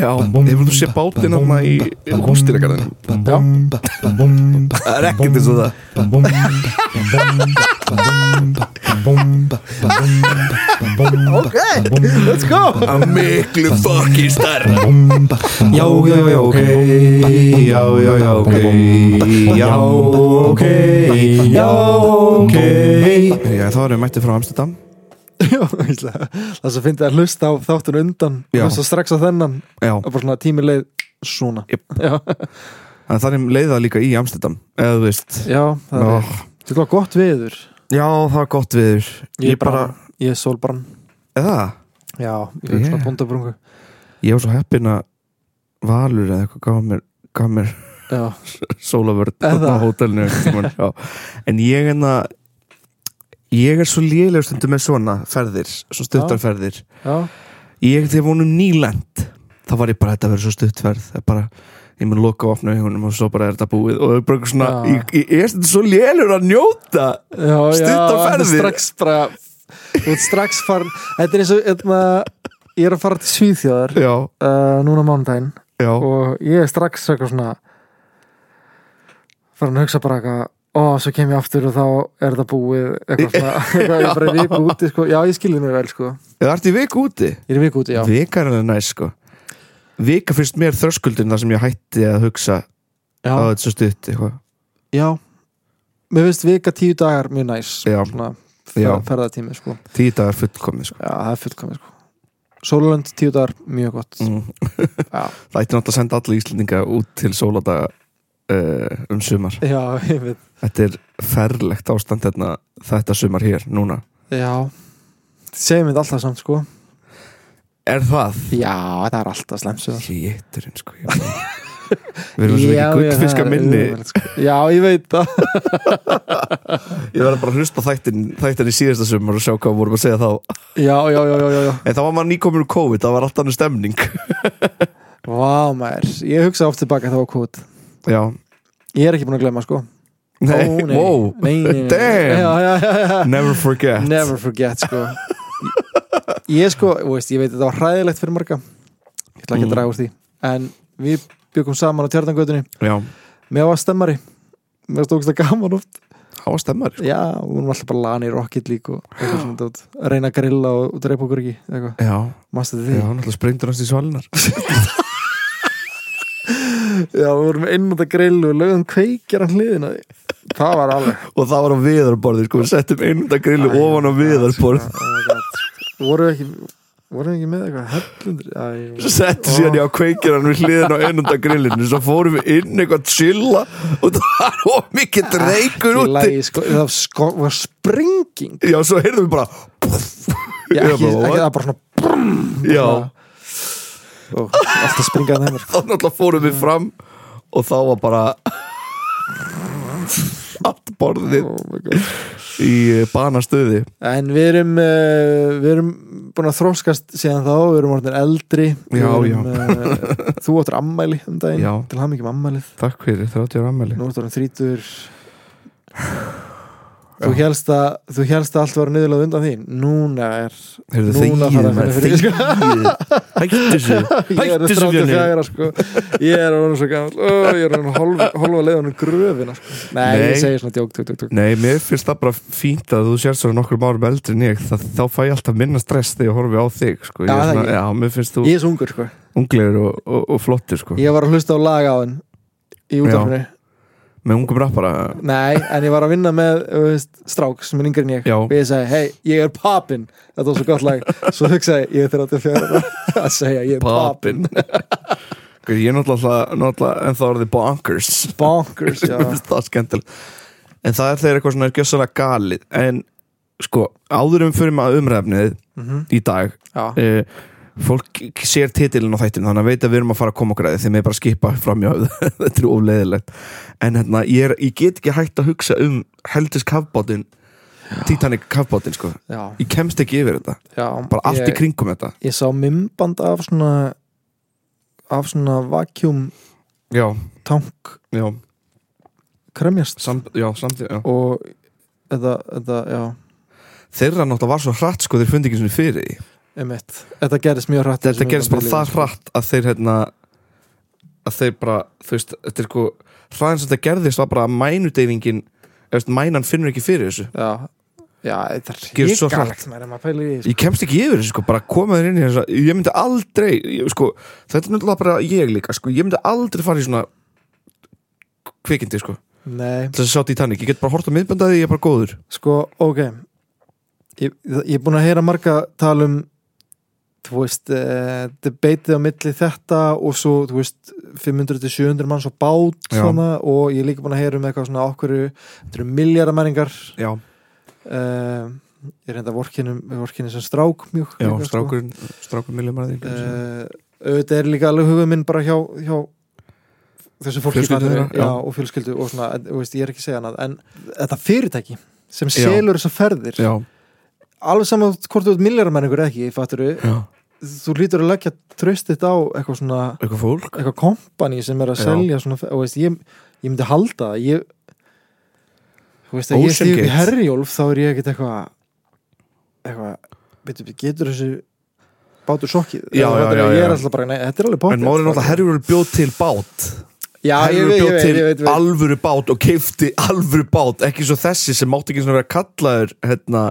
Já, hefur þú séð bátinn þarna í hústýragarðinu? Það er ekkert eins og það Ok, let's go að miklu fokki starra Já, já, já, ok Já, já, já, ok Já, ok Já, ok Já, erum við mættið frá Amsterdam Já, það sem finnst að hlusta á þáttun undan hlusta strax á þennan. Og bara svona tími leið svona. Já, en þannig leiða líka í Amsterdam eða þú veist. Já það Já, er Þetta var gott viður já það er gott viður Ég er bara, ég er sólbrann. Eða, Já, ég er Yeah. svona bóndabrungu ég var svo heppin að Valur eða eitthvað gaf mér, gaf mér sólavörð á hótelinu en ég en að ég er svo lélegur stundum með svona ferðir, svo stuttarferðir já, ég þegar vonum nýlend þá var ég bara þetta að vera svo stuttferð það er bara, ég mun loka og opna augunum og svo bara er þetta búið. Og það er bara svona Já. ég, ég er stundum svo lélegur að njóta já, já Stuttar þetta er ferðir. Strax bara Þú ert strax farin. Þetta er eins og eitna, Ég er að fara til Svíþjóðar já, uh, Núna á mánudaginn já, Og ég er strax svona Farin að hugsa bara eitthvað Ó, svo kem ég aftur og þá er þetta búið Eitthvað svona Eitthvað ég er bara í viku úti sko. Já, ég skilði mig vel sko. Eða ert í viku úti? Ég er í viku úti, já. Vika er alveg næst sko. Vika finnst mér þröskuldin þar sem ég hætti að hugsa Já, að þetta svo stutt eitthvað. Já. Mér finnst vika tíu dagar mjög næs Já. Svona Já. ferðatími sko. Tíu dagar fullkomið sko. Já, það er fullkomið sko. Sólulönd tíu dagar, mjög gott. Mm. Það ætti náttúrulega að senda alla Íslendinga út til sóladaga uh, um sumar. Já, ég veit. Þetta er ferlegt ástand hérna, þetta sumar hér núna. Já, segjum við alltaf samt sko. Er það? Já, það er alltaf slemsu Jéturinn sko ég- við erum svo ekki gullfiska minni. sko. Já, ég veit það. Ég verði bara að hlusta á þættin þættin í síðasta sumar og sjá hvað vorum að segja þá. Já, já, já, já, já, já. en það var maður nýkomur úr COVID, það var alltaf annað stemning. Vá, maður. Ég hugsa oft tilbaka þá kút já, Ég er ekki búin að glemma sko. Nei, Ó, nei. wow. Nei, nei, nei. Damn. Já, já, já, já. never forget. Never forget sko. Ég sko, þú veist, ég veit að þetta var hræðilegt fyrir marga. Ég ætla ekki Mm. að draga úr því. En við byggum saman á tjarnangötunni já, Mér var stemmari. Mér stókst það gaman oft. Það var stemmar sko. Já, við vorum alltaf bara lani í Rocket League og eitthvað svona dót. reyna að grilla og, og dreipa okkur ekki eitthvað, já, mastu já, því? Náttúrulega sprengdur hans í svalinar Já, við vorum inn út að grill og lögum kveikjar hliðina á því. Það var alveg og það var á viðarborði sko, við settum einunda grillu Æ, ofan á viðarborð oh my God. Voru ekki voru ekki með eitthvað hellundur settum síðan ég á kveikir hann við hliðin á einunda grillinu svo fórum við inn eitthvað að chilla og það var of mikið reykur í úti. sko, það sko, var sprenging já, svo heyrðum við bara Já, Ég ekki, bara, ekki það bara svona já, og alltaf springaði þeim. Þá náttúrulega fórum við fram og þá var bara allt borðið oh í eh, banastöði En við erum uh, við erum búin að þróskast síðan þá, við erum orðin eldri. Já, erum, uh, Þú áttur ammæli um daginn. Já. til hann ekki um ammælið takk fyrir, átti að ammæli Nú áttur hann þrítur Þú helst að þú helst að allt var niðurlega undan þín. Núna er Heyrðu, Núna þarf að maður, finna fyrir því, þegið. Hættu þessu, hættu þessu Björni 34 sko. Ég er orðin svo gammal Ó, Ég er orðin hálfa, hálfa leiðan um gröfina sko. Nei, Nei. ég segi svona djók, djók, djók, djók. Nei, mér finnst það bara fínt að þú sér svona nokkur árum eldri en ég. Það, þá fæ ég alltaf minna stress þegar ég horfi á þig sko. Ég Já, það svona, já, þú Ég er svo ungur sko. unglegur og, og, og flottur sko. Ég var að hlusta á lag á hann Í útvarfinu með ungum rappara Nei, en ég var að vinna með veist, strák sem er yngri en ég. Já. og ég segi, hei, ég er papinn. Þetta var svo gott lag, svo hugsaði ég, ég er 34 ára. Að segja, ég er papinn. Papinn. Ég er náttúrulega, náttúrulega en þá er þið bonkers. Bonkers, já. Það er skemmtilegt. En það er þegar eitthvað svona er gjössalega galið. En sko, áður um fyrir maður umræfnið Mhm. í dag Já, uh, Fólk sér titilin á þættinu Þannig að veit að við erum að fara að koma okkur að því Þeim er bara skipa framjá Þetta er ofleiðilegt En hérna, ég, er, ég get ekki hægt að hugsa um Heldis kafbátin Titanic kafbátin sko. Já, Ég kemst ekki yfir þetta. Já Bara allt ég, í kringum þetta. Ég sá mymband af svona af svona vakjum tank já, kremjast. Sam, já, samtíð já. og þetta, já. Þeirra náttúrulega var svo hratt sko Þeir fundi ekki svona fyrir því einmitt. Þetta gerist mjög hrætt þetta gerist bara það hratt að þeir hérna að þeir bara, þú veist, þetta er sko hraðin sem þetta gerðist var bara að mænudeyfingin mænan finnur ekki fyrir þessu. Já, já þetta er því, sko. ég kemst ekki yfir þessu sko, bara koma þér inn í þess að ég myndi aldrei, ég, sko þetta er náttúrulega bara ég líka, sko, ég myndi aldrei fara í svona kvikindi, sko. Þess að sjá Titanic, ég get bara hort á miðböndaði ég er bara góður. Sko, ok. Ég, ég er búin að heyra marga tala um þú veist, uh, debatið á milli þetta og svo, þú veist 500-700 manns á bát svona, og ég er líka búin að heyra um eitthvað svona okkur, þetta eru miljardamæringar já, uh, ég enda vorkinum, vorkinum sem strák mjög já, líka, sko. strákurinn strákur miljumæði uh, auðvitað er líka alveg hugum minn bara hjá, hjá þessu fólki já. já, og fjölskyldu og svona, en, þú veist, ég er ekki að segja hana en þetta fyrirtæki sem selur þessar ferðir já, alveg saman hvort þú ert milljaramenningur ekki fatturu, þú lítur að leggja tröstið á eitthvað svona eitthvað fólk? eitthvað kompani sem er að selja svona, og veist, ég, ég myndi halda ég þú veist að ég upp í. Herjólf þá er ég ekkert eitthvað eitthvað, veitum getur þessu bátur sokkið? Já, já, já, ég er alltaf bara, nei, þetta er alveg bátið en málið er náttúrulega Herjur bjóð til bát. Já, ég Herjur veit, ég bjóð veit, til veit, veit. alvöru bát og keifti alvöru bát. Ekki svo þessi sem mátti ekki svona vera kallaður hérna,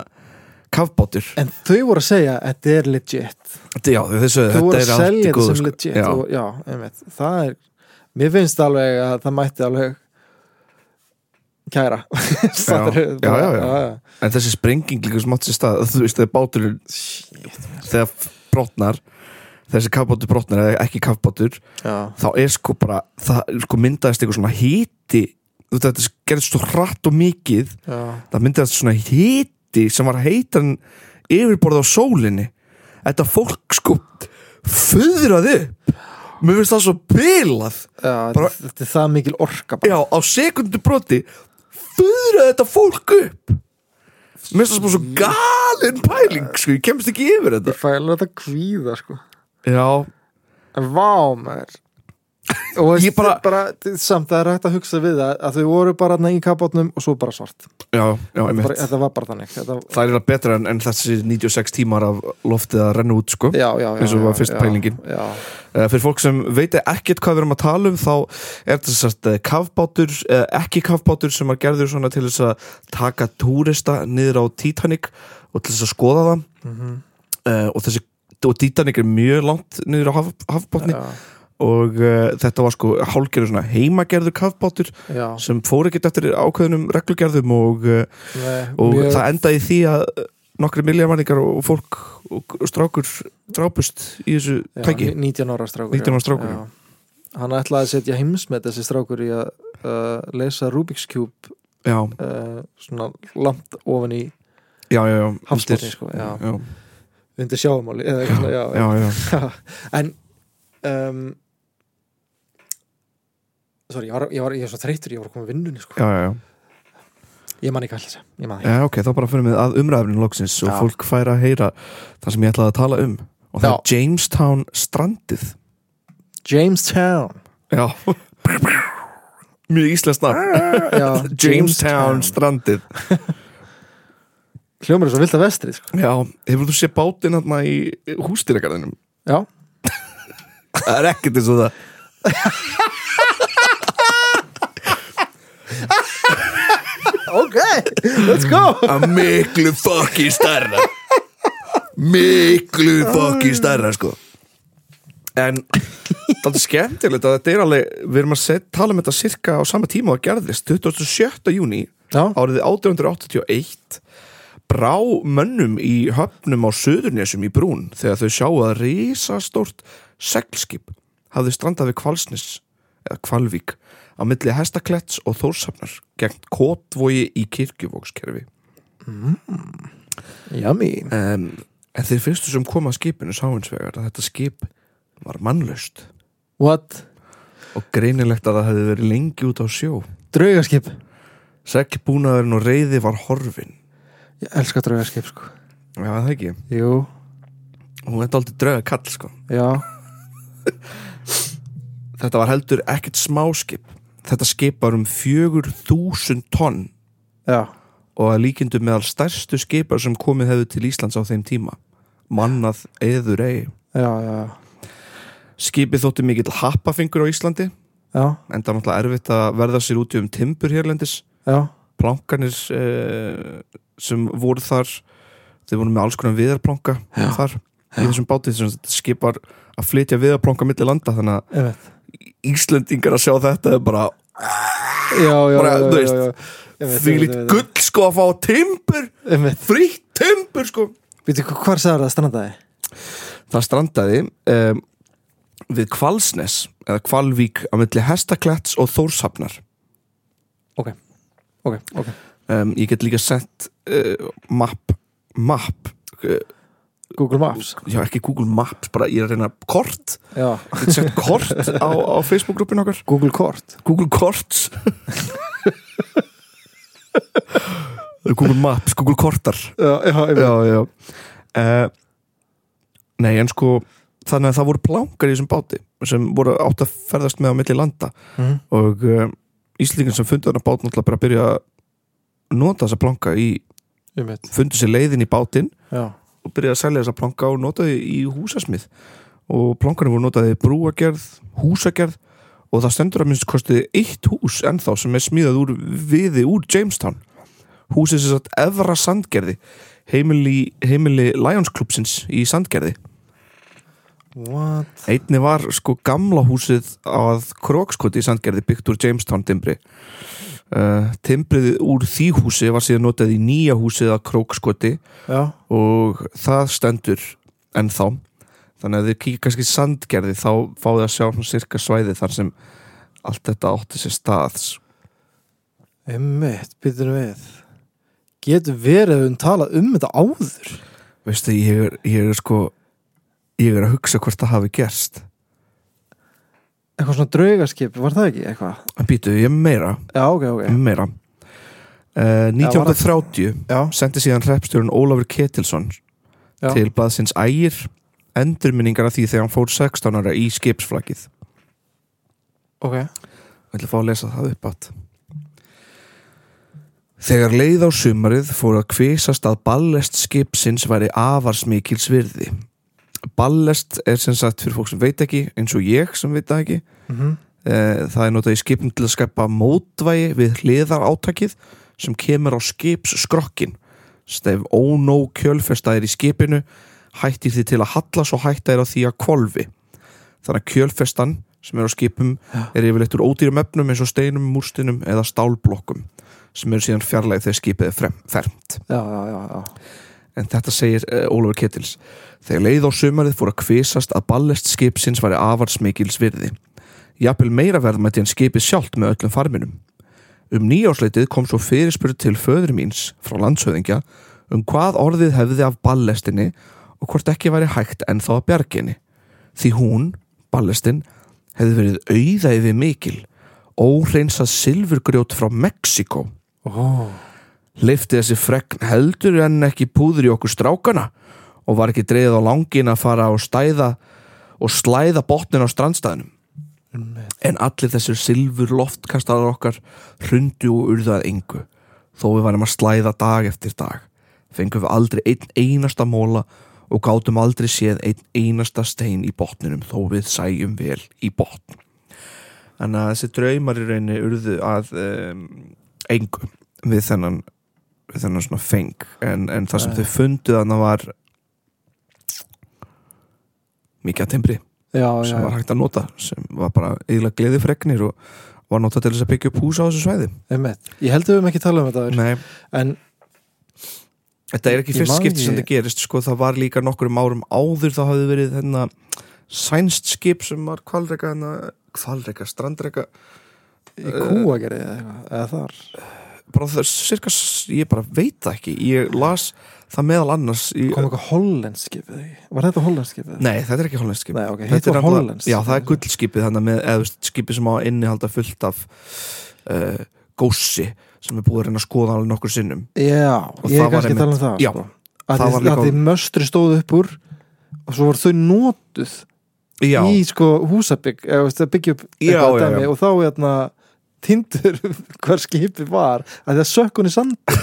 kafbátur. En þau voru að segja að þetta er legit. Já, þessu, þau voru að selja þetta sem sko. legit. Já, og, já, einmitt, það er mér finnst alveg að það mætti alveg kæra. Já, já, já. en þessi sprenging líka sem átti sér stað. Þú veist, þegar báturinn þegar brotnar þessi kafbátur brotnar eða ekki kafbátur þá er sko bara það sko myndaðist eitthvað svona veist, þetta gerðist svo hratt og mikið. Það myndaðist svona hiti sem var heitan yfirborð á sólinni. Þetta fólk sko föðraði mér finnst það svo bilað. Bara- þetta, er það mikil orka bara. já, á sekundu broti föðraði þetta fólk upp. Mér finnst það bara svo galin pæling sko, ég kemst ekki yfir þetta. Ég fæ alveg þetta kvíða sko. Já, En vá maður Og veist, Ég bara- bara Samt það er hægt að hugsa við það Að þau voru bara í kapotnum og svo bara svart. Já, já, bara, Þetta var bara þannig. Þetta, það er betra en, en þessi 96 tímar af loftið að renna út sko. Já, Eins og var fyrst pælingin. Já, Uh, fyrir fólk sem veit ekkert hvað við erum að tala um þá er þetta sérst uh, kafbátur uh, ekki kafbátur sem er gerður svona til þess að taka túrista niður á Titanic og til þess að skoða það. Mhm. uh, og þessi og Titanic er mjög langt niður á haf, hafbátni já, og uh, þetta var sko hálgerður svona heimagerður kafbátur já. sem fór ekkert eftir ákveðnum reglugerðum og, uh, Nei, og mjög- það endaði því að nokkri miljarmanningar og fólk og strákur drápust í þessu já, tæki. 19 ára strákur 19 ára strákur. Hann ætlaði að setja heimsmet þessi strákur í að uh, lesa Rubik's Cube já, uh, svona langt ofan í undir- sko, undir sjáumáli en um, sorry, ég var, ég var, ég var svo þreytur ég var að vinnunni sko. já, já, já. ég man ekki alltaf ég man ekki Já, ok, þá bara fyrir við að umræðurinn loksins og Já. fólk fær að heyra það sem ég ætlaði að tala um og það er Jamestown strandið Jamestown Já Mjög íslenskt nafn já, Jamestown strandið hljómar er svo vilt að vestri sko. Já, hefur þú séð bátinn hérna í hústýragarðinum? já, Það er ekkert eins og það ok, let's go. Að miklu fokki stærra. Miklu fokki stærra sko. En það er skemmtilegt að þetta er alveg við erum að set, tala um þetta cirka á sama tíma og það gerðist 27. júni árið 1881 brá mönnum í höfnum á Suðurnesum í brún þegar þau sjáu að risastórt seglskip hafði strandað við Kvalsnes eða Kvalvík á milli Hestakletts og Þórshafnar gegn Kotvogi í kirkjuvókskerfi yummy. Um, en þeir fyrstu sem kom að skipinu sáinsvegar að þetta skip var mannlaust. What, og greinilegt að það hefði verið lengi út á sjó. Draugaskip? Seglbúnaðurinn og reyði var horfin ég elska draugaskip sko. Já það ekki, jú, hún er aldrei drauga kall sko. Já, Þetta var heldur ekkert smáskip. Þetta skip var um fjögur þúsund tonn. Já. Og að líkindu meðal stærstu skipar sem komið hefðu til Íslands á þeim tíma. mannað eður eigi já, já, skipið þótti mikill happafingur á Íslandi. Já, en það er náttúrulega erfitt að verða sér út um timbur hérlendis. Já, plankanir eh, sem voru þar þeir voru með alls konar viðarplanka Já. þar í þessum báti. Þessum þetta skipar að flytja viðarplanka milli landa þannig að einmitt Íslendingar að sjá þetta er bara já, já, Bara, já, já, veist, já, Einmitt, því lít gull sko að fá timbur einmitt, frítt timbur sko. Veitu hvað sagði það strandaði? það strandaði um, við Kvalsnes eða Kvalvík á milli Hestakletts og Þórshafnar. Ok, ok, um, ég get líka sett uh, map map uh, Google Maps. Já ekki Google Maps bara ég er að reyna kort. Kort á, á Facebook-gruppin okkar. Google Kort. Google Korts. Google Maps, Google Kortar. Já, já, já, já. Uh, Nei, en sko þannig að það voru plankar í þessum báti sem voru átt að ferðast með á milli landa. Mhm. og uh, Íslendingar sem fundu þarna bát náttúrulega bara að byrja að nota þessa planka í, fundu sér leiðin í bátinn. Já, og byrjaði að selja þessa planka og notaði í húsasmið og plankarnir voru notaði brúagerð, húsagerð og það stendur að minnst kostið eitt hús ennþá sem er smíðað úr viði úr Jamestown. Húsið sem sagt Evra Sandgerði heimili, heimili Lions Clubsins í Sandgerði. What? Einni var sko gamla húsið að Krókskoti í Sandgerði byggt úr Jamestown timbri uh, timbrið úr því húsi var síðan notað í nýja húsið að Krókskoti. Já, og það stendur ennþá. Þannig að þið kíkja kannski sandgerði þá fáið að sjá svona cirka svæði þar sem allt þetta átti sér staðs einmitt, býtum við. Getur verið að við talað um þetta áður? Veistu, ég er, ég er sko ég er að hugsa hvort það hafi gerst eitthvað svona draugaskip, var það ekki eitthvað? býtu, ég meira, já, ok, ok ég meira uh, 1930 já, sendi síðan hreppstjórun Ólafur Ketilsson Já. til blaðsins ægir endurminningar af því þegar hann fór 16 ára í skipsflakið ok Ég ætla að fá að lesa það upp átt. Þegar leið á sumarið fór að kvisast að ballest skipsins væri afarsmikil svirði. Ballest er sem sagt fyrir fólk sem veit ekki, eins og ég sem veit það ekki. mm Eh, Það er notað í skipin til að skapa mótvægi við hliðar átakið sem kemur á skips skrokkin. Stef ónó kjölfestaðir í skipinu hættir því til að halla svo hætta er á því að kvolfi. Þannig að kjölfestan sem er á skipum er yfirleitt úr ódýrum efnum eins og steinum, múrstinum eða stálblokkum sem eru síðan fjarlæg þegar skipið er fermt. já, já, já, já En þetta segir uh, Ólafur Kettils. Þegar leið á sumarið fór að kvisast að ballest skipsins væri avarsmikils virði. Jafnvel meira verðmætti en skipið sjálft með öllum farminum. Um nýjásleitið kom svo fyrirspurð til föður míns frá landshöðingja um hvað orðið hefði af ballestinni og hvort ekki væri hægt ennþá að bjarginni. Því hún, ballestin, hefði verið auða yfir mikil, óhreinsað silfurgrjót frá Mexiko. Ó, Leifti þessi fregn heldur en ekki púður í okkur strákana og var ekki dreigð á langin að fara og stæða og slæða botnin á strandstæðinum. En allir þessir silfur loftkastarar okkar hrundu og urðað engu. Þó við varum að slæða dag eftir dag. Fengum við aldrei einn einasta móla og gátum aldrei séð einn einasta stein í botninum þó við sæjum vel í botn. Þannig að þessi draumar í rauninni urðu að um, engu við þennan, þennan svona feng. En, en það sem Nei. þau fundu þannig var mikið að timbri já, sem já, var hægt að nota sem var bara yfirlega gleði fregnir og var notað til þess að byggja upp hús á þessu svæði. Einmitt. Ég held að við höfum ekki talað um þetta. Nei, en þetta er ekki fyrst skipti sem þetta gerist sko, það var líka nokkurum árum áður þá hafði verið þennan sænst skip sem var kvalreika kvalreika, strandreika í eða eitthvað, eða þar bara það er cirka, ég bara veit það ekki ég las það meðal annars í, kom eitthvað hollenskip eða ekki? var þetta hollenskip eða? Nei, þetta er ekki hollenskt skip Nei, ok, Þetta er hollenskt. Já, það er gullskipið þannig með, eða skipið sem á innihalda fullt af uh, góssi sem er búið að reyna að skoða alveg nokkur sinnum já, Og ég er kannski að tala um það Já, sko. að það líka- að því möstri stóð upp úr og svo var þau notuð Já, í sko húsabygg byggja upp eitthvað já, já. og þá hérna tindur hver skipi var að það sökkun í sand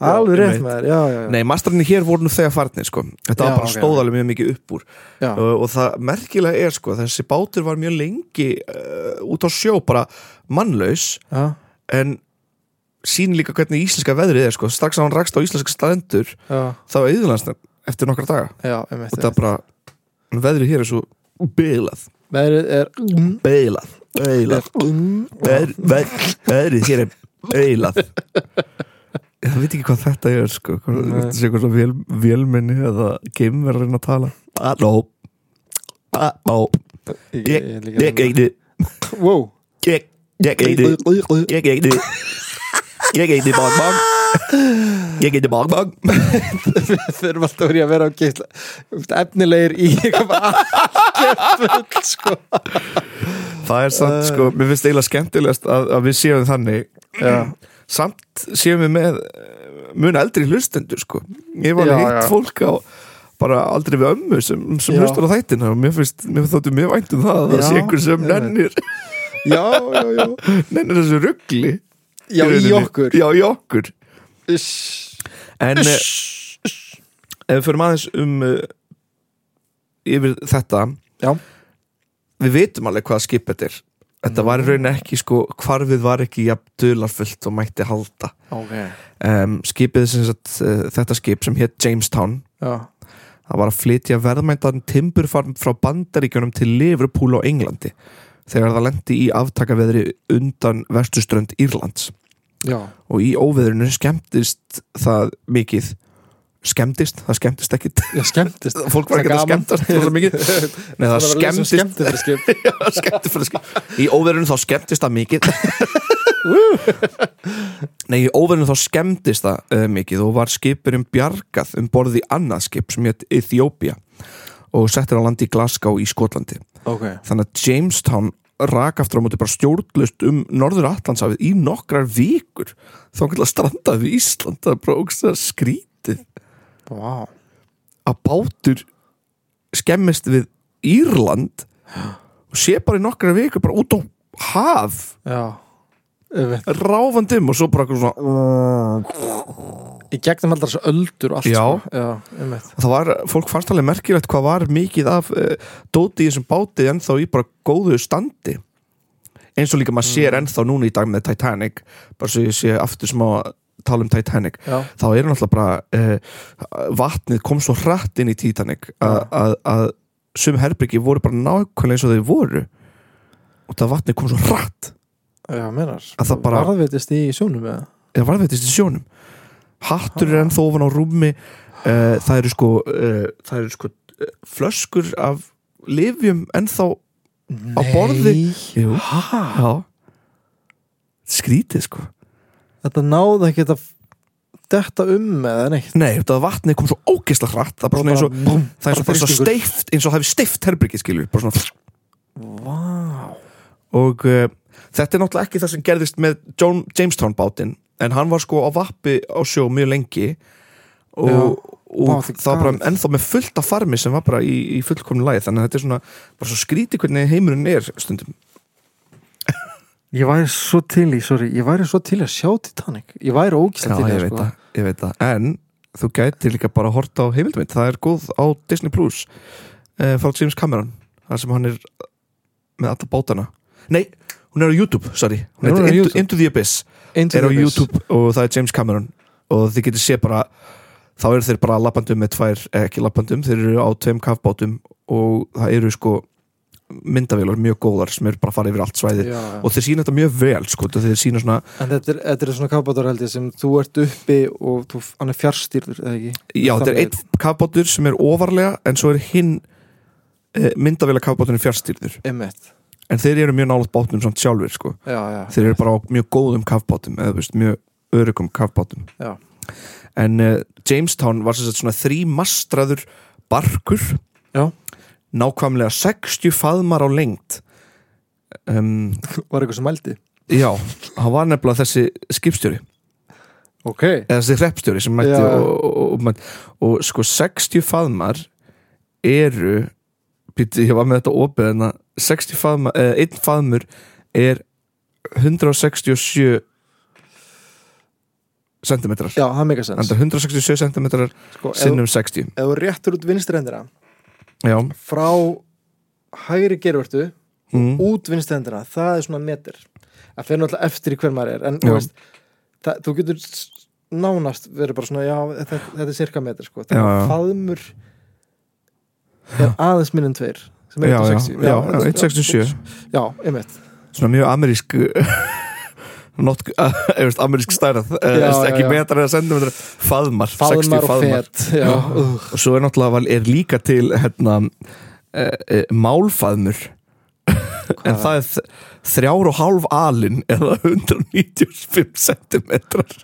alveg einmitt. með þér. Nei, mastrarnir hér voru nú þegar farnir sko. Þetta var Já, bara ok, stóðalega mjög mikið upp úr. Já. og, það merkilega er sko þessi bátur var mjög lengi uh, út á sjó bara mannlaus. Já, en sín líka hvernig íslenska veðrið er sko. Strax að hann rakst á íslenska staðendur þá yðurlandsnefn eftir nokkra daga. Já, og það er bara, veðrið hér er svo beilað, veðrið er beilað veð, veðrið hér er beilað ég veit ekki hvað þetta er sko, þetta sé eitthvað svo vél, vélmenni eða geimverð að tala. Halló? Halló? Ég- ég, ég líka- ég Wow. ég, ég heiti ég heiti Bang Bang Við þurfum alltaf að vera að vera á geisla efnilegir í eitthvað sko það er samt sko, mér finnst eiginlega skemmtilegast að, að við séum þannig. Já, samt séum við með eh, mun eldri hlustendur sko. Ég var alveg hitt fólk á bara aldrei við ömmu sem, sem hlustar á þættina og mér finnst, mér þóttu mjög vænt um það að það sé einhver sem nennir. Já, já, já. Nennir þessu ruggli Já, í okkur. Já, í okkur. En eh, ef við fyrir aðeins um uh, yfir þetta. Já. Við vitum alveg hvað skip þetta er. Þetta var í rauninni ekki sko hvarfið var ekki jafn dularfullt og mætti halda. Ok. Um, skipið sem sagt, uh, þetta skip sem hétt Jamestown Já, það var að flytja verðmæntan timburfarm frá bandaríkjunum til Liverpool á Englandi þegar það lendi í aftakaveðri undan vestuströnd Írlands. Já, og í óveðrinu skemmtist það mikið skemmtist, það skemmtist ekkit. Já, skemmtist fólk var ekki að skemmtast. Nei, það skemmtist Skemmtist Já, skemmtist fyrir skip. í óveðrinu þá skemmtist það mikið. Nei, í óveðrinu þá skemmtist það uh, mikið og var skipurinn bjargað um borði annað skip sem hétt Ethiopia og settir á landi í Glasgow í Skotlandi. Ok, þannig að Jamestown rak aftur á móti bara stjórnlust um Norður Atlantsafið í nokkrar vikur. Þá kannski að strandaði við Ísland það bara ógst að skrítið vá. að bátur skemmist við Írland og sé bara í nokkrar vikur bara út á haf. Já, ráfandum og svo bara eitthvað svona Í gegnum alltaf þessu öldur og allt Já. sko. Já, það var, fólk fannst alveg merkilegt hvað var mikið af uh, dóti í þessum báti ennþá í bara góðu standi. Eins og líka maður sér ennþá núna í dag með Titanic bara svo ég sé aftur smá tala um Titanic Já, þá er náttúrulega bara uh, vatnið kom svo hratt inn í Titanic að, Já. sum herbyggi voru bara nákvæmlega eins og þau voru. Og það vatnið kom svo hratt. Já, menar bara- Varðveitist í sjónum eða? eða varðveitist í sjónum. Hattur er ennþá ofan á rúmi uh, það eru sko uh, það eru sko uh, flöskur af livjum ennþá Á borði? Jú. Já. Skrítið sko Þetta náði ekki að detta um eða neitt nei, þetta vatnið kom svo ógeðslega hratt það er bara svona eins og búm, það er bara svo steift eins og það hefur steift herbyggi skilur bara svona Vá og uh, þetta er náttúrulega ekki það sem gerðist með John, Jamestown bátinn en hann var sko á vappi á sjó mjög lengi og, Já. og Vá, er það var bara galið. ennþá með fullt af farmi sem var bara í, í fullkomnu lagi þannig að þetta er svona bara svo skríti hvernig heimurinn er stundum Ég væri svo til í, sorry, ég væri svo til að sjá Titanic. Ég væri ógæslega til í ég það veit sko. það, ég veit það. En þú gæti líka bara að horta á heimildamind það er góð á Disney Plus uh, frá James Cameron þar sem hann er með alla bátana. Nei, hún er á YouTube, sorry. Hún Er heitir Into? Into the Abyss. Into er á. YouTube og það er James Cameron. Og þið getur sé bara þá eru þeir bara lappandum með tvær eh, ekki lappandum, þeir eru á tveim kafbátum og það eru sko myndavélar mjög góðar sem eru bara að fara yfir allt svæði já, já. og þeir sína þetta mjög vel sko, þeir sína svona, En þetta er, þetta er svona kafbátar held ég sem þú ert uppi og þú, hann er fjárstýrður eða ekki já þetta er einn kafbátur sem er ofarlega en svo er hinn eh, myndavélar kafbáturinn fjárstýrður en þeir eru mjög nálægt bátnum samt sjálfur sko. Já, já þeir eru bara á mjög góðum kafbátum eða veist, mjög örugum kafbátum Já. en uh, Jamestown var svona þrímastraður barkur Já. Nákvæmlega 60 faðmar á lengt um, Var eitthvað sem mældi? já, hann var nefnilega þessi skipstjóri. Ok. Eða þessi hreppstjóri sem Já, já. og, og, og, og, sko 60 faðmar eru býtti, ég var með þetta opið en 60 faðmar, eða einn faðmur er 167 centimetrar já, það meika sens Enda 167 centimetrar sko, ef, sinnum 60 ef þú réttur út vinstrendina Já, frá hægri gervertu mm. út vinstrendina, það er svona meter það fer náttúrulega eftir í hver maður er. En veist, það, þú getur nánast verið bara svona, já, þetta, þetta er cirka meter sko, já. þegar faðmur er aðeins minn en tveir sem er já, já, 160 já, þetta- 167 já, einmitt. Svona mjög amerísk not, uh, veist, amerísk stærð uh, Já, já, ekki metrar eða sentimetrar faðmar, 60 faðmar og faðmar. fet uh, og svo er náttúrulega er líka til hérna uh, uh, málfaðmur. En það er þrjár og hálf alin eða 195 centimetrar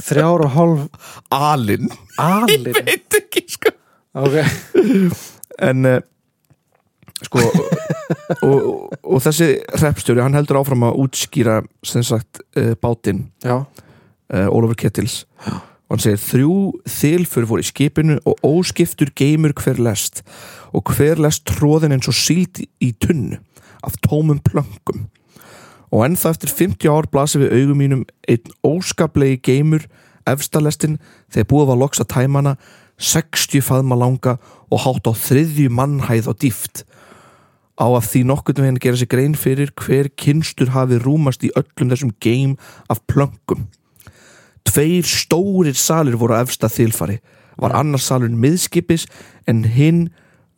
þrjár og hálf alin, alin? Veit ekki sko. Ok, en uh, sko og, og, og þessi hreppstjóri hann heldur áfram að útskýra sem sagt uh, bátinn uh, Ólafur Kettils og hann segir þrjú þilfur voru í skipinu og óskiptur geymur hver lest. Og hver lest tróðin eins og síld í tunnu af tómum plöngum og ennþá eftir 50 ár blasir við augum mínum einn óskaplegi geymur efstalestin þegar búið var loks að tæmana 60 faðma langa og hátt á þriðju mannhæð og dýft á að því nokkurn veginn gera sér grein fyrir hver kynstur hafi rúmast í öllum þessum geim af plöngum Tveir stórir salir voru á efsta þilfari. Var annar salurinn miðskipis en hinn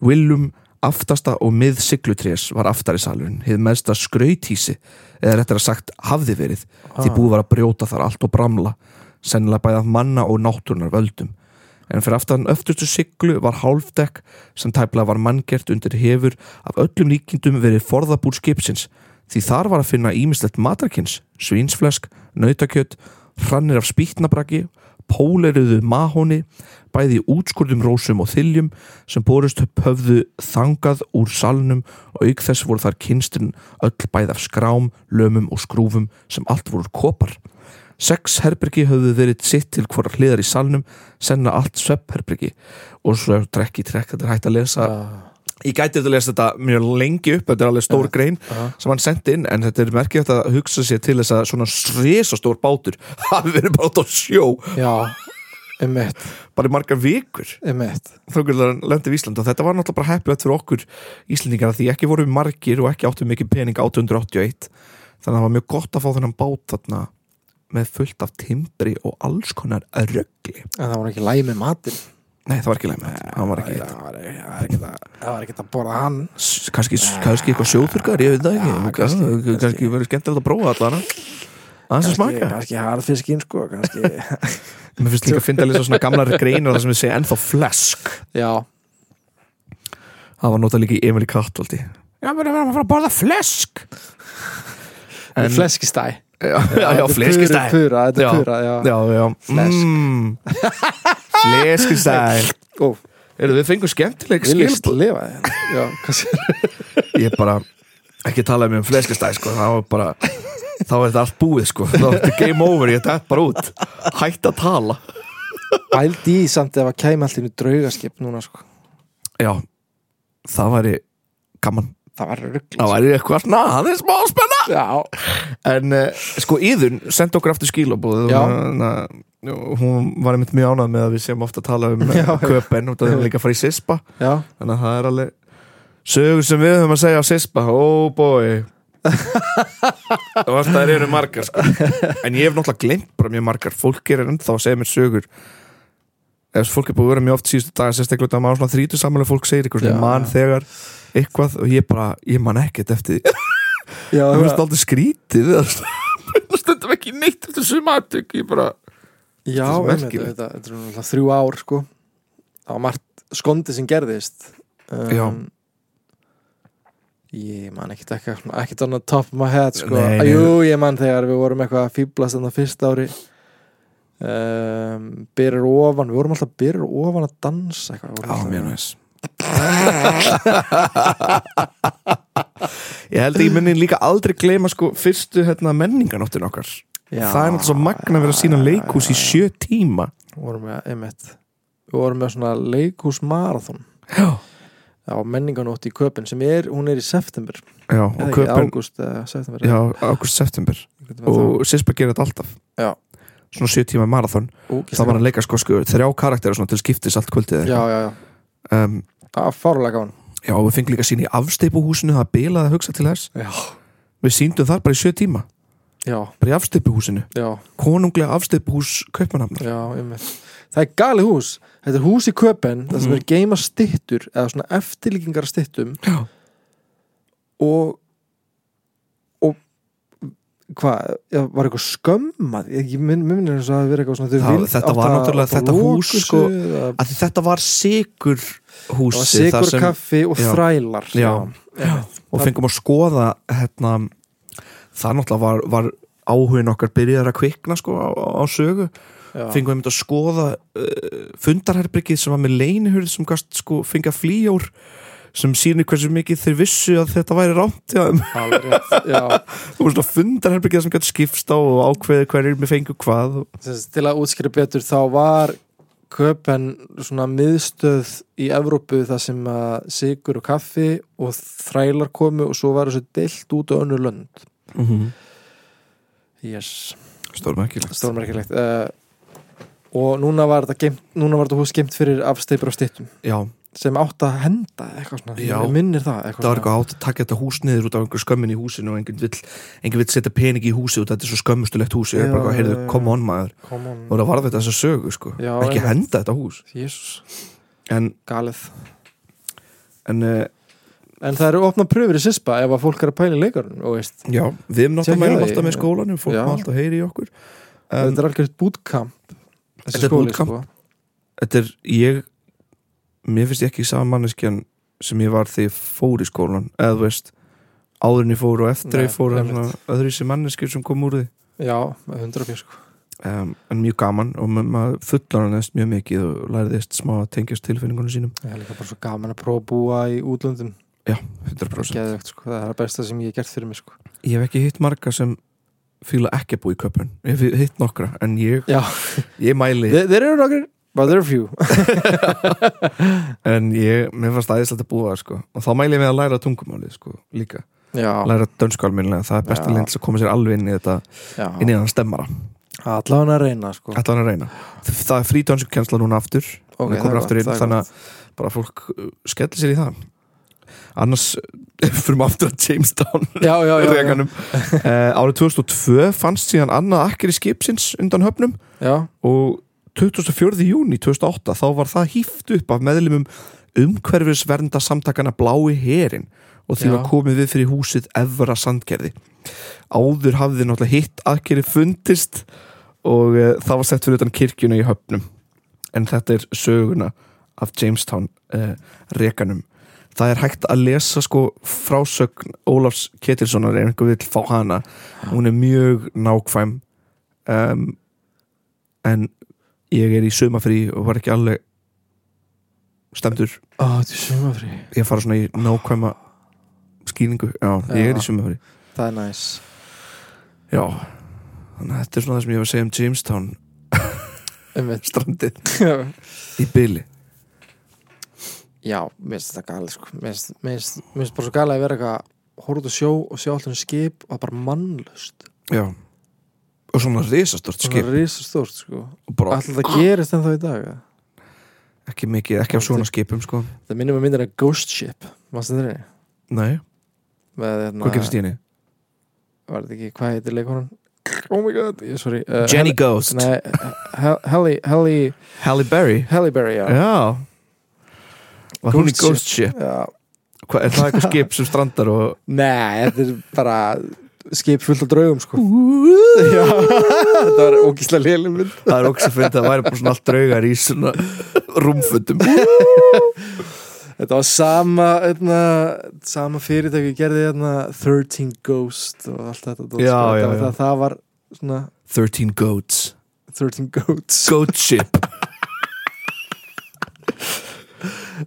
Willum aftasta og mið siglutrés var aftari salurinn, hið meðsta skrautísi eða réttar að sagt hafði verið því búið var að brjóta þar allt og bramla sennilega bæði af manna og náttúrunar völdum en fyrir aftan öftustu siglu var hálfdekk sem tæplega var manngert undir hefur af öllum líkindum verið forðabúr skipsins því þar var að finna ímislegt matarkins, svínsflesk, nautakjöt hrannir af spýtnabraki póleruðu mahóni bæði í útskurðum rósum og þiljum sem borust höfðu þangað úr salnum og auk þess voru þar kynstin öll bæði af skrám, lömum og skrúfum sem allt voru kopar Sex herbergi höfðu verið sitt til hvora hliðar í salnum, senna allt sveppherbergi og svo er trekk í trekk, þetta er hægt að lesa. Ég gæti þetta að lesa þetta mjög lengi upp, þetta er alveg stór grein já. sem hann sendi inn, en þetta er merkilegt að hugsa sér til þess að svona stór bátur hafi verið út á sjó. Já, einmitt. Bara í margar vikur. Og þetta var náttúrulega bara heppilegt fyrir okkur Íslandingar því ekki voru margir og ekki áttu mikið pening 881 þannig að það var mjög gott að fá þennan bát þarna með fullt af timbri og alls konar röggli en það var ekki læg með matinn? Nei, það var ekki leið með ekki, það var ekki- að- borða hann. Kannski, eitthvað sjóþurkar, ég veit það ekki. kannski, verið skemmtilegt að prófa allan. Aðeins að smaka kannski harðfiskinn sko Mér finnst líka að finna lesa svona gamlar greinar sem við segja ennþá flesk. Já, Það var notað líka í Emil í Kattaldi Já, við erum að fara að borða flesk. En- fleskistæ Já, já, já fleskistæð pura, þetta er pura, já, Já, já Flesk. mm. Fleskistæð Ó, Eru við fengum skemmtileg viljast skilbúð lifa hérna. já, kannski Ég bara ekki mér um fleskistæð sko. Það var bara Þá er þetta allt búið sko. Þá er þetta game over, ég dætt bara út. Hætt að tala. Bældi í samt ef að kæmi allt í nú draugaskip núna sko, Já, það væri gaman. Það var rugl Það væri eitthvað svona, það er smá spenna. Já, En uh, sko Íðun sendi okkur aftur skilabóð Já. Hún var einmitt mjög ánað með að við séum ofta að tala um Já, köpen og það er líka að fara í Sispa. Já, Þannig að það er alveg sögur sem við höfum að segja á Sispa. Oh boy. Og það eru margar sko. En ég hef náttúrulega glemt bara mjög margar. Fólk er ennþá að segja mér sögur. Ef fólk er búið að vera mjög oft síðustu dag Sérstaklega út af maður svona þrítu samanlega fólk segir eitthvað Já. svona man þegar eitthvað og ég bara, ég man ekkert eftir því já, það finnst aldrei skrítið það stundum ekki neitt eftir sumatök ég bara, já, Þetta er þrjú ár sko. Það var margt skondið sem gerðist. Já. ég man ekkert ekki ekkert on the top of my head sko. Nei, nei. jú, ég man þegar við vorum eitthvað að fýblast þannig fyrst ári. Um, byrjar ofan við vorum alltaf byrjar ofan að dansa eitthvað, á alltaf- mér næs ég held að ég muni líka aldrei gleyma sko fyrstu hérna, menninganóttin okkar. Já, það er náttúrulega svo magna að vera að sína leikhús í sjö tíma. Við vorum með, einmitt við vorum með svona leikhús marathon já, á menninganótt í köpinn sem er, hún er í september. Já og köpun ágúst eða september. Já, águst september. Og Sispa gerir þetta alltaf. Já. svona 7 tíma marathon. Það var að leika sko, sko þrjá karakterar svona til skiptis allt kvöldið Já, já, já, um, var fárulega gaman já við fengum líka sín í afsteipuhúsinu það bilaði að hugsa til þess. Já, við síndum þar bara í 7 tíma. Já, bara í afsteipuhúsinu konunglega afsteipuhús einmitt. Það er galið hús. Þetta er hús í köpen Það sem Mhm. er geima styttur eða svona eftirlíkingar og og hvað, var eitthvað skömmað ég minn minn er eins og að vera eitthvað svona Það- vildu- þetta var að- náttúrulega að þetta hús, sko, að þetta var sigur það húsi sigur kaffi og já. þrælar Já. já. og fengum að skoða hérna, það náttúrulega var, var áhugin okkar byrjaðar að kvikna sko á, á sögu fengum við að skoða uh, fundarherbryggið sem var með leinihurð sem gast sko fengið flýjór sem sýnir hversu mikið þeir vissu að þetta væri rámt og svona fundarherbryggið sem gæti skipst á og ákveði hverjir með fengu hvað sagt, til að útskýra betur þá var köpen svona miðstöð í Evrópu þar sem að sigur og kaffi og þrælar komu og svo var þessu deilt út á önnur lönd. Mm -hmm. yes, stórmækilegt stórmerkilegt. Uh, og núna var þetta geimt, núna var þetta hús geimt fyrir afsteipur á styttum. Já, sem átt að henda eitthvað svona, Já. Minnir það eitthvað það var eitthvað átt að taka þetta hús niður út af einhver skömmin í húsinu og enginn vill, enginn vill setja pening í húsi af þetta er svo skömmustulegt húsi ég er bara, heyrðu, come on maður. Come on, og það var þetta þessa sögu sko. Já, ekki einmitt. henda þetta hús. Jesus, en, galið. En uh, En það eru opna pröfur í Sispa ef að fólk er að pæla í leikarinn og veist, já, við erum náttúrulega því. alltaf með skólanum fólk Já. má alltaf heyri í okkur. Um, þetta er algjörð bootcamp þessi Þetta er skóli bootcamp. sko. Þetta er ég mér finnst ég ekki sama manneskjan sem ég var þegar ég fór í skólan eða þú veist, áður en ég fór og eftir Nei, ég fór öðru sem manneskjur sem kom úr því. Já, með 100 pér sko. Um, en mjög gaman og ma- maður fullanast mjög mikið og læriðist smá að tengjast tilfinningunum sínum. Það er líka bara svo gaman að prófa að búa í útlöndum. 100% Geðvegt sko, það er það besta sem ég hef gert fyrir mig sko. Ég hef ekki hitt marga sem fíla ekki að búa í köpun. Ég hef hitt nokkra en ég, Já, ég mæli þeir þeir eru nokkur but there are few en ég, mér fannst aðeinslega að búa það sko. og þá mæli ég með að læra tungumálið sko, líka, Já, læra dönsku almennilega það er besta Já. lind að koma sér alveg inn í þetta já. inn í þann stemmara, Allan að reyna sko. Ætla hann að reyna. Það er frí dönsku kjensla núna aftur. Ok, það er aftur gott, inn, það er þannig að bara fólk uh, skellir sér í það. Annars fyrir maður aftur að Jamestown Já, já, já, já, reganum. Uh, árið 2002 fannst síðan annað akkeri skipsins undan höfnum. Já, og 24. júni 2008 þá var það hýft upp af meðlumum umhverfisvernda samtakana Blái Herin og því var komið við fyrir húsið Evra Sandgerði. Áður hafði náttúrulega hitt aðgeri fundist og uh, það var sett fyrir utan kirkjuna í höfnum. En þetta er söguna af Jamestown uh, rekanum. Það er hægt að lesa sko frásögn Ólafs Ketilssonar ef einhver vill fá hana. Hún er mjög nákvæm um, en ég er í sumafrí og var ekki alveg stemdur Ó, þetta er sumafrí ég fara svona í nákvæma skýringu, já, ég er í sumafrí Það er næs. Já, þannig að þetta er svona það sem ég var að segja um Jamestown. Strandið. Í byli Já, mér finnst þetta gali sko. Mér finnst- bara svo gali að vera eitthvað Hóruð og sjó og sjá alltaf skip og það er bara mannlust já, og svona risastort skip. er risastórt sko. Bara Alltaf það gerist en þá í dag eða? ekki mikið, ekki af svona skipum sko. Það minnum að myndir að Ghost Ship. Mástu þeirri? nei, Með, hérna, hvað gerist í henni? Var þetta ekki, hvað heitir leikonan? Oh my god, ég, sorry uh, Jenny Ghost, Nei, Halle Halle Halle Halle Berry. Halle Berry, já. Já. Var hún í Ghost Ghost Ship? Já. Hva, er það eitthvað skip sem strandar og Nei, þetta er bara skip fullt af draugum sko. Já, þetta var ógíslega lélum mynd. Það er okkur sem fyrir það væri bara svona allt draugar í svona rúmfötum. Þetta var sama eitna, sama fyrirtæki gerði eitna, 13 Ghost og allt þetta dót, Já, sko. já, það, var já. Það, það var svona 13 goats. 13 Goats. Goat ship.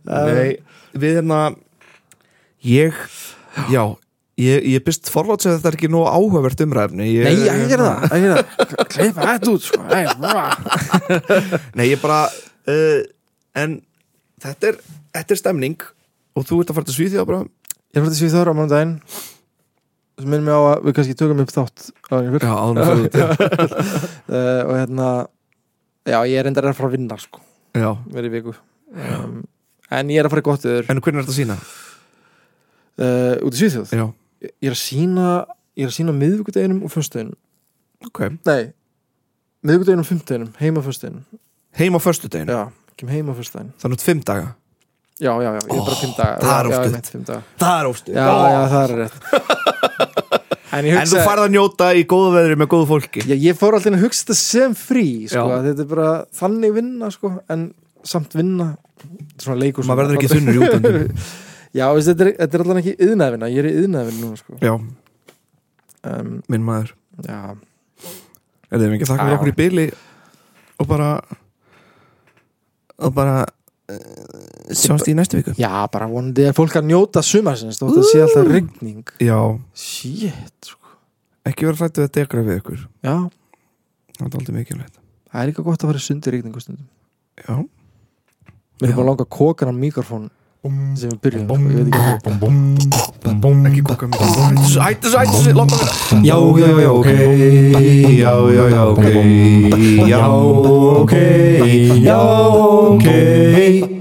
Nei, við hérna Ég Já, ég, ég byrst forlátt sem þetta er ekki nóg áhugavert umræfni ég, Nei, ég gerði það, ég gerði það. Kleipa þetta út sko. Nei, ég bara uh, En þetta er, þetta er stemning Og þú ert að fara til Svíþjóða bara Ég fór til Svíþjóður á mánudaginn. Sem minnum mig á að við kannski tökum upp þátt Já, en fyrir þetta uh, og hérna já, ég er endar að fara að vinna sko, Já, verið viku. Um, en ég er að fara í gott yfir en hvernig er þetta að sína? uh, út í Svíþjóð? Já, ég er að sína ég er að sína miðvikudeginum og föstudeginum. Ok. Nei, miðvikudeginum og fimmtudeginum heima föstudeginum. Heim á föstudeginu, já, kem heima föstudegin þannig að fimm daga? Já, já, já, ég er bara fimm daga. það er daga. Það er óstu já, já, það er rétt. En ég En þú hugsa farð að njóta í góðu veðri með góðu fólki. Já, ég fór alltaf að hugsa þetta sem frí sko, þetta er bara þannig vinna sko, en samt vinna svona leikur Maður verður ekki þunnur í útöndum Já, veist, þetta, er, þetta er alltaf ekki yðnaðvinna, ég er í yðnaðvinna núna sko. Já, um, minn maður. Já, Er þið ekki þakka fyrir Já. okkur í byli og bara og bara uh, sjáumst í næstu viku. Já, bara vonandi er fólk að njóta sumarsins, þótt að sé alltaf rigning. Já, Shit, sko. Ekki vera hrættu að degra við ykkur. Já, Það er aldrei mikilvægt. Það er líka gott að fara í sundi rigningu stundum. Já, Mér er Já. bara langa kókan á mikrofón sem við byrjum, sko, ég veit ekki ekki koka mig Hættu þessu, hættu þessu, láta vera Já, já, já, ok Já, já, já, ok Já, ok Já, ok